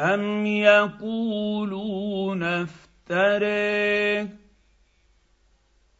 أم يقولون افتريه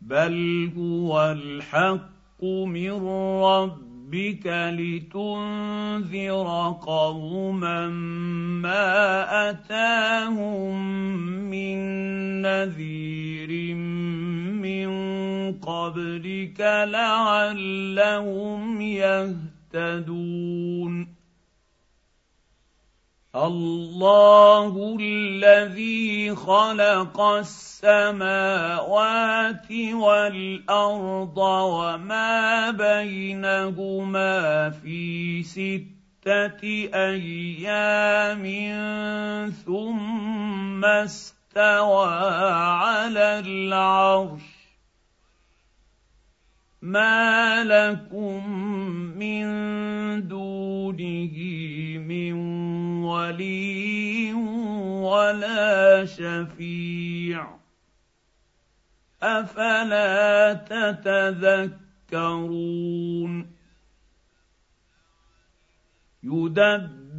بل هو الحق من ربك لتنذر قوما ما أتاهم من نذير من قبلك لعلهم يهتدون الله الذي خلق السماوات والارض وما بينهما في سته أيام ثم استوى على العرش ما لكم من ولي ولا شفيع. أفلا تتذكرون؟ يدبر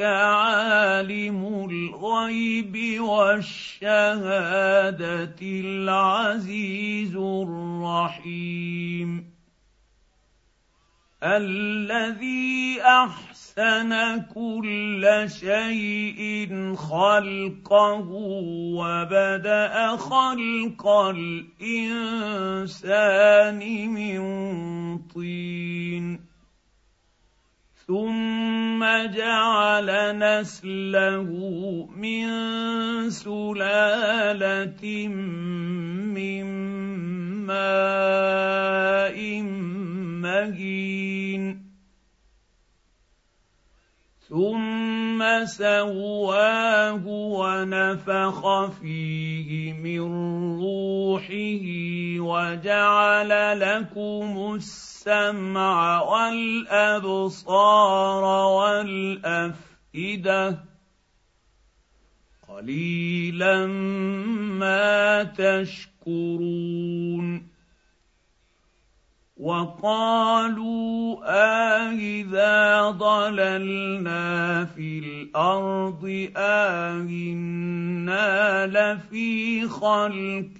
عالم الغيب والشهاده العزيز الرحيم الذي احسن كل شيء خلقه وبدا خلق الانسان من طين ثم جعل نسله من سلالة من ماء مهين. ثم سواه ونفخ فيه من روحه وجعل لكم السمع والأبصار والأفئدة. قليلا ما تشكرون. وقالوا أإذا ضللنا في الأرض أإنا لفي خلق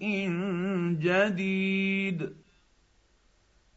جديد.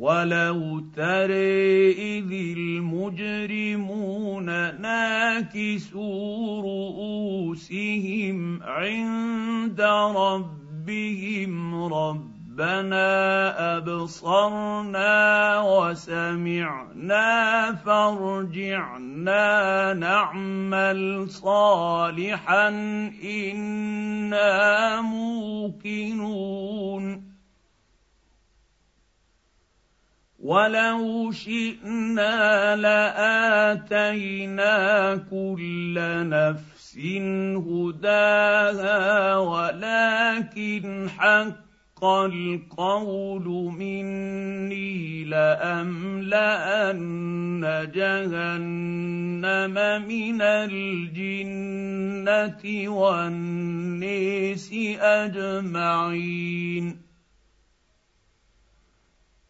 ولو ترى إذ المجرمون ناكسوا رؤوسهم عند ربهم ربنا أبصرنا وسمعنا فارجعنا نعمل صالحا إنا موقنون ولو شئنا لاتينا كل نفس هداها ولكن حق القول مني لاملان جهنم من الجنه والنيس اجمعين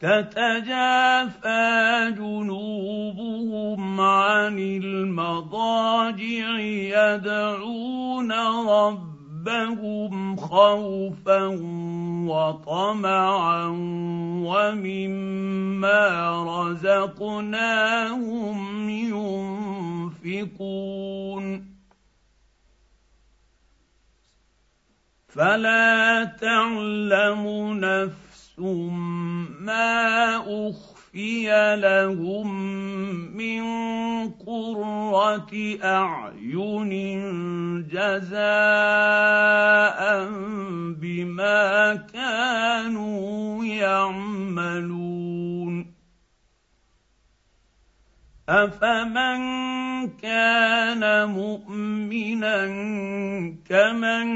تتجافى جنوبهم عن المضاجع يدعون ربهم خوفا وطمعا ومما رزقناهم ينفقون. فلا تعلم نفس ما اخفي لهم من قره اعين جزاء بما كانوا يعملون افمن كان مؤمنا كمن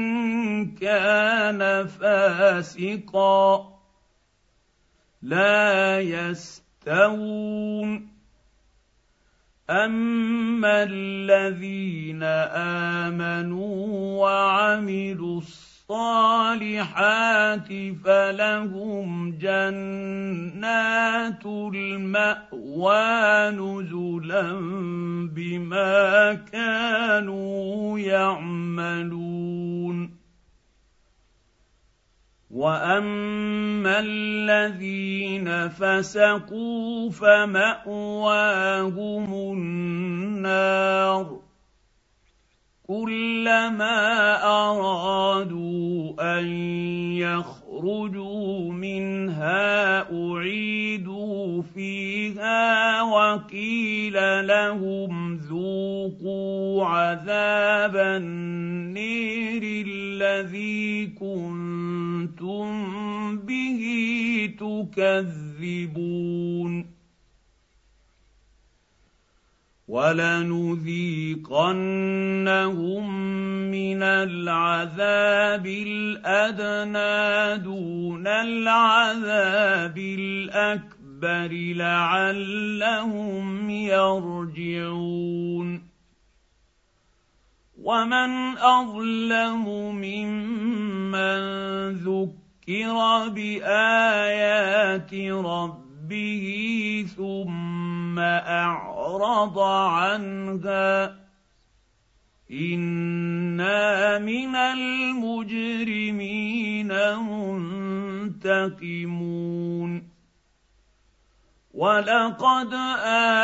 كان فاسقا لا يستوون. أما الذين آمنوا وعملوا الصالحات فلهم جنات المأوى نزلا بما كانوا يعملون. واما الذين فسقوا فماواهم النار كلما ارادوا ان يخرجوا منها اعيدوا فيها وقيل لهم ذوقوا عذاب النير الذي كنتم به تكذبون ولنذيقنهم من العذاب الادنى دون العذاب الاكبر لعلهم يرجعون ومن اظلم ممن ذكر بايات ربه ثم اعرض عنها أنا من المجرمين منتقمون ولقد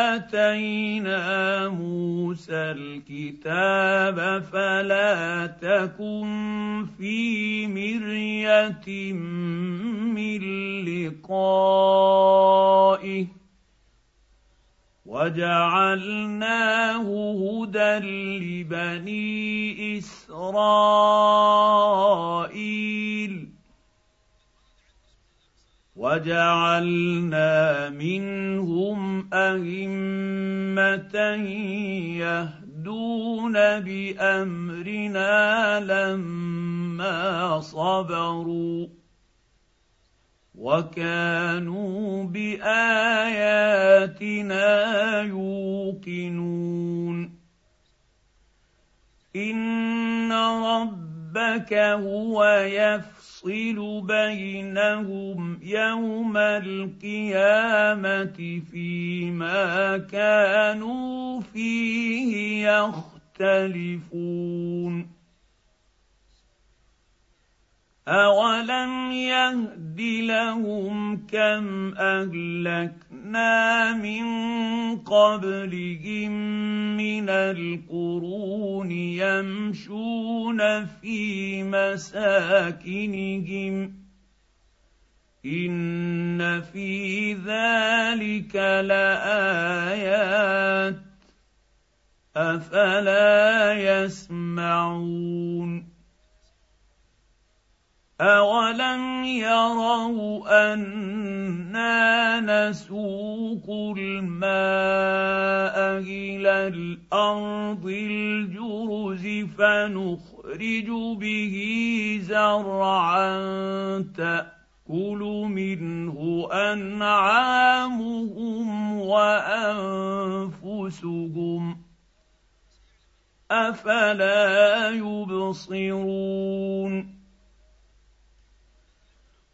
اتينا موسى الكتاب فلا تكن في مريه من لقائه وجعلناه هدى لبني اسرائيل وجعلنا منهم أئمة يهدون بأمرنا لما صبروا وكانوا بآياتنا يوقنون إن ربك هو يفصل يفصل بينهم يوم القيامة فيما كانوا فيه يختلفون. اولم يهد لهم كم اهلكنا من قبلهم من القرون يمشون في مساكنهم ان في ذلك لايات افلا يسمعون اولم يروا أنا نسوق الماء إلى الأرض الجرز فنخرج به زرعا تاكل منه انعامهم وانفسهم افلا يبصرون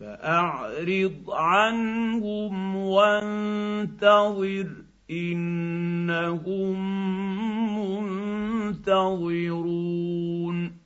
فأعرض عنهم وانتظر إنهم منتظرون.